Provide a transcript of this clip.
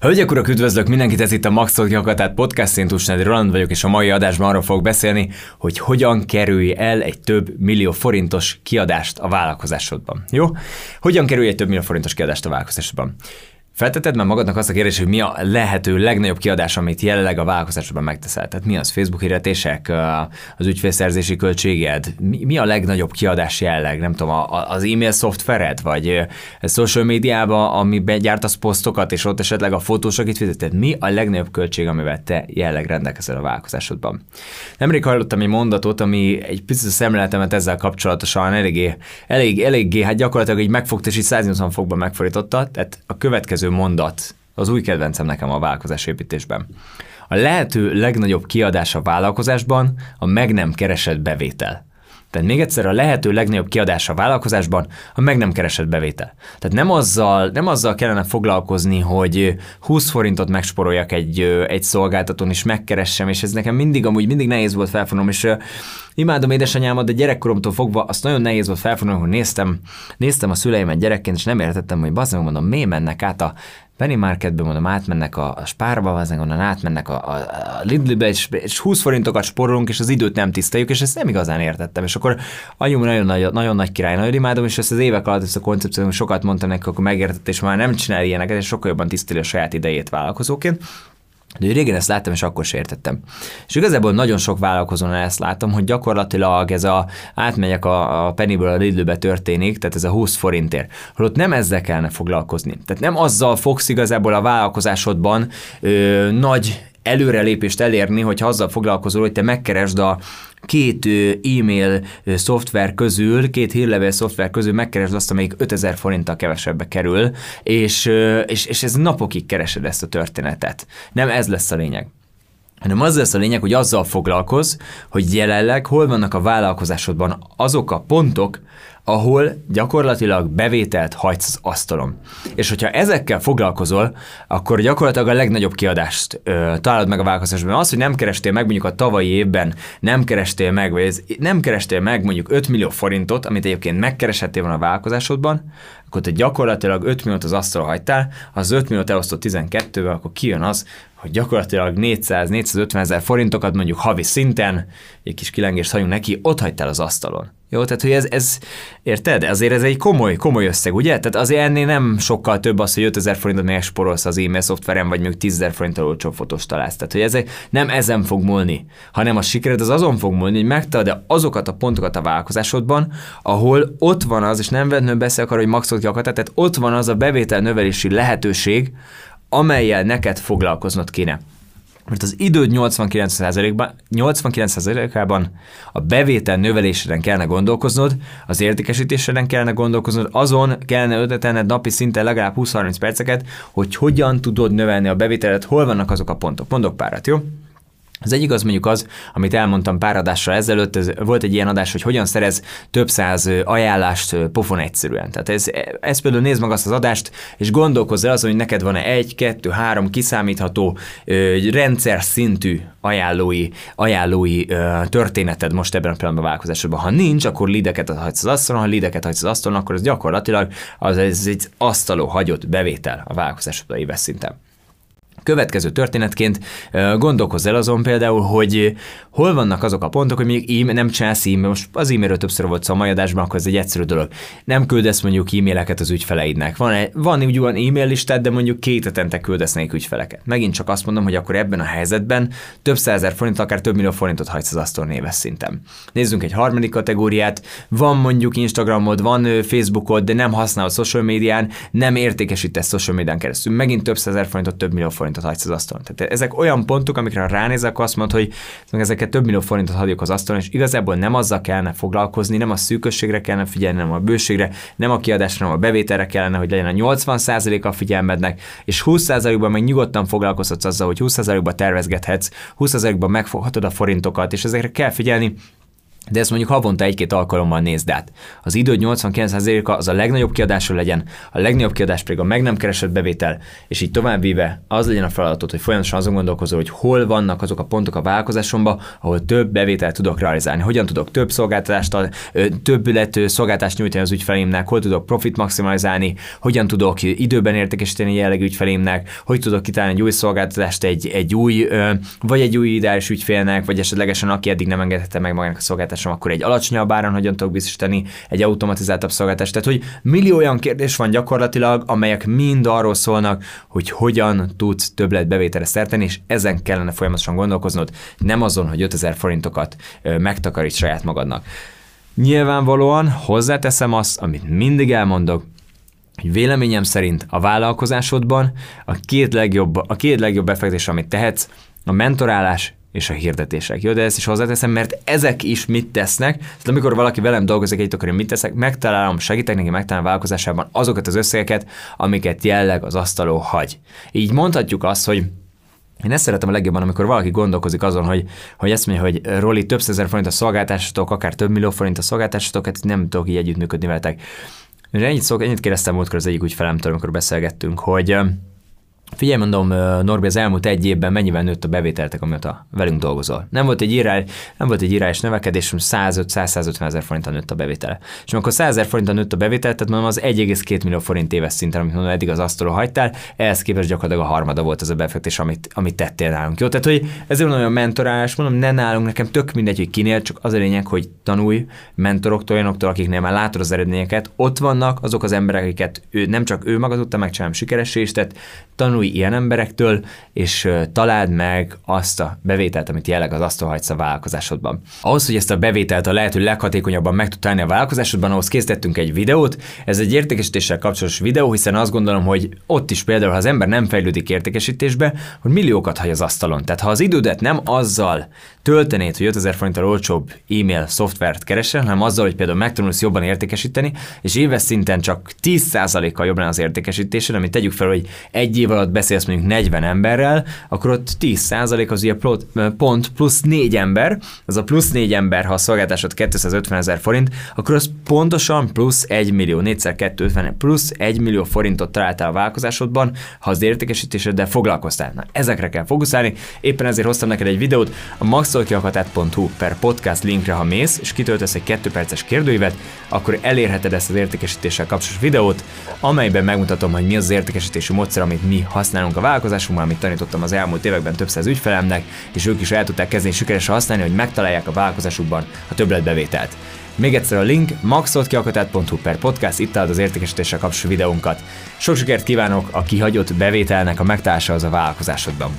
Hölgyek, urak, üdvözlök mindenkit, ez itt a Maxot Jakatát podcast, én Tusnádi Roland vagyok, és a mai adásban arról fogok beszélni, hogy hogyan kerülj el egy több millió forintos kiadást a vállalkozásodban. Jó? Hogyan kerülj egy több millió forintos kiadást a vállalkozásodban? Felteted már magadnak azt a kérdést, hogy mi a lehető legnagyobb kiadás, amit jelenleg a vállalkozásban megteszel? Tehát mi az Facebook hirdetések, az ügyfélszerzési költséged? Mi, a legnagyobb kiadás jelenleg? Nem tudom, az e-mail szoftvered, vagy a social médiában, amiben gyártasz posztokat, és ott esetleg a fotósok itt fizeted? Mi a legnagyobb költség, amivel te jelenleg rendelkezel a vállalkozásodban? Nemrég hallottam egy mondatot, ami egy picit a szemléletemet ezzel kapcsolatosan eléggé, elég, eléggé, hát gyakorlatilag így megfogta, és így 180 fokban megfordította. Tehát a következő mondat, az új kedvencem nekem a vállalkozásépítésben. A lehető legnagyobb kiadás a vállalkozásban a meg nem keresett bevétel. Tehát még egyszer a lehető legnagyobb kiadás a vállalkozásban a meg nem keresett bevétel. Tehát nem azzal, nem azzal kellene foglalkozni, hogy 20 forintot megsporoljak egy, egy szolgáltatón, és megkeressem, és ez nekem mindig amúgy mindig nehéz volt felfonom, és imádom édesanyámat, de gyerekkoromtól fogva azt nagyon nehéz volt felfonom, hogy néztem, néztem a szüleimet gyerekként, és nem értettem, hogy bazdmeg mondom, mi mennek át a Penny Marketbe mondom, átmennek a, a spárba, az onnan átmennek a, a, a Lidlbe, és, és 20 forintokat sporolunk, és az időt nem tiszteljük, és ezt nem igazán értettem. És akkor anyum nagyon nagy, nagyon nagy király, nagyon imádom, és ezt az évek alatt ezt a koncepciót sokat mondtam neki, akkor megértett, és már nem csinál ilyeneket, és sokkal jobban tiszteli a saját idejét vállalkozóként. De régen ezt láttam, és akkor sem értettem. És igazából nagyon sok vállalkozónál ezt látom, hogy gyakorlatilag ez a átmegyek a, a Pennyből a Lidlbe történik, tehát ez a 20 forintért. Holott nem ezzel kellene foglalkozni. Tehát nem azzal fogsz igazából a vállalkozásodban ö, nagy előrelépést elérni, hogy azzal foglalkozol, hogy te megkeresd a két e-mail szoftver közül, két hírlevél szoftver közül megkeresd azt, amelyik 5000 forinttal kevesebbe kerül, és, és, és ez napokig keresed ezt a történetet. Nem ez lesz a lényeg hanem az lesz a lényeg, hogy azzal foglalkoz, hogy jelenleg hol vannak a vállalkozásodban azok a pontok, ahol gyakorlatilag bevételt hagysz az asztalon. És hogyha ezekkel foglalkozol, akkor gyakorlatilag a legnagyobb kiadást ö, találod meg a vállalkozásban. Az, hogy nem kerestél meg mondjuk a tavalyi évben, nem kerestél meg, vagy ez, nem kerestél meg mondjuk 5 millió forintot, amit egyébként megkereshettél volna a vállalkozásodban, akkor te gyakorlatilag 5 milliót az asztalra hagytál, ha az 5 milliót elosztott 12-vel, akkor kijön az, hogy gyakorlatilag 400-450 ezer forintokat mondjuk havi szinten, egy kis kilengést hagyunk neki, ott hagytál az asztalon. Jó, tehát hogy ez, ez, érted? Azért ez egy komoly, komoly összeg, ugye? Tehát azért ennél nem sokkal több az, hogy 5000 forintot megsporolsz az e-mail szoftveren, vagy mondjuk 10 forinttal olcsó fotós találsz. Tehát, hogy ez nem ezen fog múlni, hanem a sikered az azon fog múlni, hogy megtalad azokat a pontokat a vállalkozásodban, ahol ott van az, és nem vetnő beszélek arra, hogy maxot ki tehát ott van az a bevétel növelési lehetőség, amelyel neked foglalkoznod kéne. Mert az időd 89%-ban, 89%-ában a bevétel növeléseden kellene gondolkoznod, az értékesítéseden kellene gondolkoznod, azon kellene ötletelned napi szinten legalább 20-30 perceket, hogy hogyan tudod növelni a bevételet, hol vannak azok a pontok. Mondok párat, jó? Az egyik az mondjuk az, amit elmondtam pár adással ezelőtt, ez volt egy ilyen adás, hogy hogyan szerez több száz ajánlást pofon egyszerűen. Tehát ez, ez például nézd meg azt az adást, és gondolkozz el azon, hogy neked van-e egy, kettő, három kiszámítható rendszer szintű ajánlói, ajánlói történeted most ebben a pillanatban a vállalkozásodban. Ha nincs, akkor lideket hagysz az asztalon, ha lideket hagysz az asztalon, akkor ez gyakorlatilag az, ez egy asztaló hagyott bevétel a vállalkozásodban éves szinten. Következő történetként gondolkozz el azon például, hogy hol vannak azok a pontok, hogy még e nem csinálsz e most az e-mailről többször volt szó a mai adásban, akkor ez egy egyszerű dolog. Nem küldesz mondjuk e-maileket az ügyfeleidnek. Van, van úgy olyan e-mail listát, de mondjuk két hetente küldesz nekik ügyfeleket. Megint csak azt mondom, hogy akkor ebben a helyzetben több százer forint, akár több millió forintot hagysz az asztalon éves szinten. Nézzünk egy harmadik kategóriát. Van mondjuk Instagramod, van Facebookod, de nem használod social médián, nem értékesítesz social médián keresztül. Megint több százer forintot, több millió forintot forintot hagysz az asztalon. Tehát ezek olyan pontok, amikre ránézek, azt mondod, hogy ezeket több millió forintot hagyjuk az asztalon, és igazából nem azzal kellene foglalkozni, nem a szűkösségre kellene figyelni, nem a bőségre, nem a kiadásra, nem a bevételre kellene, hogy legyen a 80% a figyelmednek, és 20%-ban meg nyugodtan foglalkozhatsz azzal, hogy 20%-ban tervezgethetsz, 20%-ban megfoghatod a forintokat, és ezekre kell figyelni, de ezt mondjuk havonta egy-két alkalommal nézd át. Az idő 89%-a az a legnagyobb kiadásra legyen, a legnagyobb kiadás pedig a meg nem keresett bevétel, és így tovább víve az legyen a feladatod, hogy folyamatosan azon gondolkozol, hogy hol vannak azok a pontok a vállalkozásomban, ahol több bevételt tudok realizálni, hogyan tudok több szolgáltatást, több illető szolgáltást nyújtani az ügyfelémnek, hol tudok profit maximalizálni, hogyan tudok időben értékesíteni jellegű ügyfelémnek, hogy tudok kitálni egy új szolgáltatást egy, egy új, vagy egy új ideális ügyfélnek, vagy esetlegesen aki eddig nem engedhette meg magának a szolgáltatást szolgáltatásom, akkor egy alacsonyabb áron hogyan tudok biztosítani egy automatizáltabb szolgáltatást. Tehát, hogy millió olyan kérdés van gyakorlatilag, amelyek mind arról szólnak, hogy hogyan tudsz többlet bevételre szerteni, és ezen kellene folyamatosan gondolkoznod, nem azon, hogy 5000 forintokat megtakarít saját magadnak. Nyilvánvalóan hozzáteszem azt, amit mindig elmondok, hogy véleményem szerint a vállalkozásodban a két legjobb, a két legjobb befektetés, amit tehetsz, a mentorálás és a hirdetések. Jó, de ezt is hozzáteszem, mert ezek is mit tesznek. Tehát amikor valaki velem dolgozik, egy akkor én mit teszek, megtalálom, segítek neki megtalálni a vállalkozásában azokat az összegeket, amiket jelleg az asztaló hagy. Így mondhatjuk azt, hogy én ezt szeretem a legjobban, amikor valaki gondolkozik azon, hogy, hogy ezt mondja, hogy Roli, több százer forint a szolgáltásatok, akár több millió forint a szolgáltásatok, hát nem tudok így együttműködni veletek. Ennyit, szok, ennyit kérdeztem múltkor az egyik ügyfelemtől, amikor beszélgettünk, hogy Figyelj, mondom, Norbi, az elmúlt egy évben mennyivel nőtt a bevételtek, amióta velünk dolgozol. Nem volt egy írás, nem volt egy írás növekedés, 105-150 ezer forintal nőtt a bevétele. És amikor 100 ezer forintal nőtt a bevétel, tehát mondom, az 1,2 millió forint éves szinten, amit mondom, eddig az asztalon hagytál, ehhez képest gyakorlatilag a harmada volt az a befektetés, amit, amit tettél nálunk. Jó, tehát hogy hogy a mentorálás, mondom, ne nálunk, nekem tök mindegy, hogy kinél, csak az a lényeg, hogy tanulj mentoroktól, olyanoktól, akiknél már látod az eredményeket, ott vannak azok az emberek, akiket ő, nem csak ő maga tudta megcsinálni sikeresést, tehát tanulj ilyen emberektől, és találd meg azt a bevételt, amit jelleg az asztal hagysz a vállalkozásodban. Ahhoz, hogy ezt a bevételt a lehető leghatékonyabban meg tud találni a vállalkozásodban, ahhoz készítettünk egy videót. Ez egy értékesítéssel kapcsolatos videó, hiszen azt gondolom, hogy ott is például, ha az ember nem fejlődik értékesítésbe, hogy milliókat hagy az asztalon. Tehát ha az idődet nem azzal töltenéd, hogy 5000 forinttal olcsóbb e-mail szoftvert keresel, hanem azzal, hogy például megtanulsz jobban értékesíteni, és éves szinten csak 10%-kal jobban az értékesítésed, amit tegyük fel, hogy egy év alatt beszélsz mondjuk 40 emberrel, akkor ott 10% az ugye pont plusz 4 ember, az a plusz 4 ember, ha a szolgáltásod 250 ezer forint, akkor az pontosan plusz 1 millió, 4 250 plusz 1 millió forintot találtál a vállalkozásodban, ha az értékesítéseddel foglalkoztál. Na, ezekre kell fókuszálni, éppen ezért hoztam neked egy videót, a maxolkiakatát.hu per podcast linkre, ha mész, és kitöltesz egy 2 perces kérdőívet, akkor elérheted ezt az értékesítéssel kapcsolatos videót, amelyben megmutatom, hogy mi az értékesítési módszer, amit mi használunk a vállalkozásunkban, amit tanítottam az elmúlt években több száz ügyfelemnek, és ők is el tudták kezdeni sikeresen használni, hogy megtalálják a vállalkozásukban a többletbevételt. Még egyszer a link maxoltkiakatat.hu per podcast, itt találod az értékesítéssel kapcsolatos videónkat. Sok sikert kívánok a kihagyott bevételnek a megtalálása az a vállalkozásodban.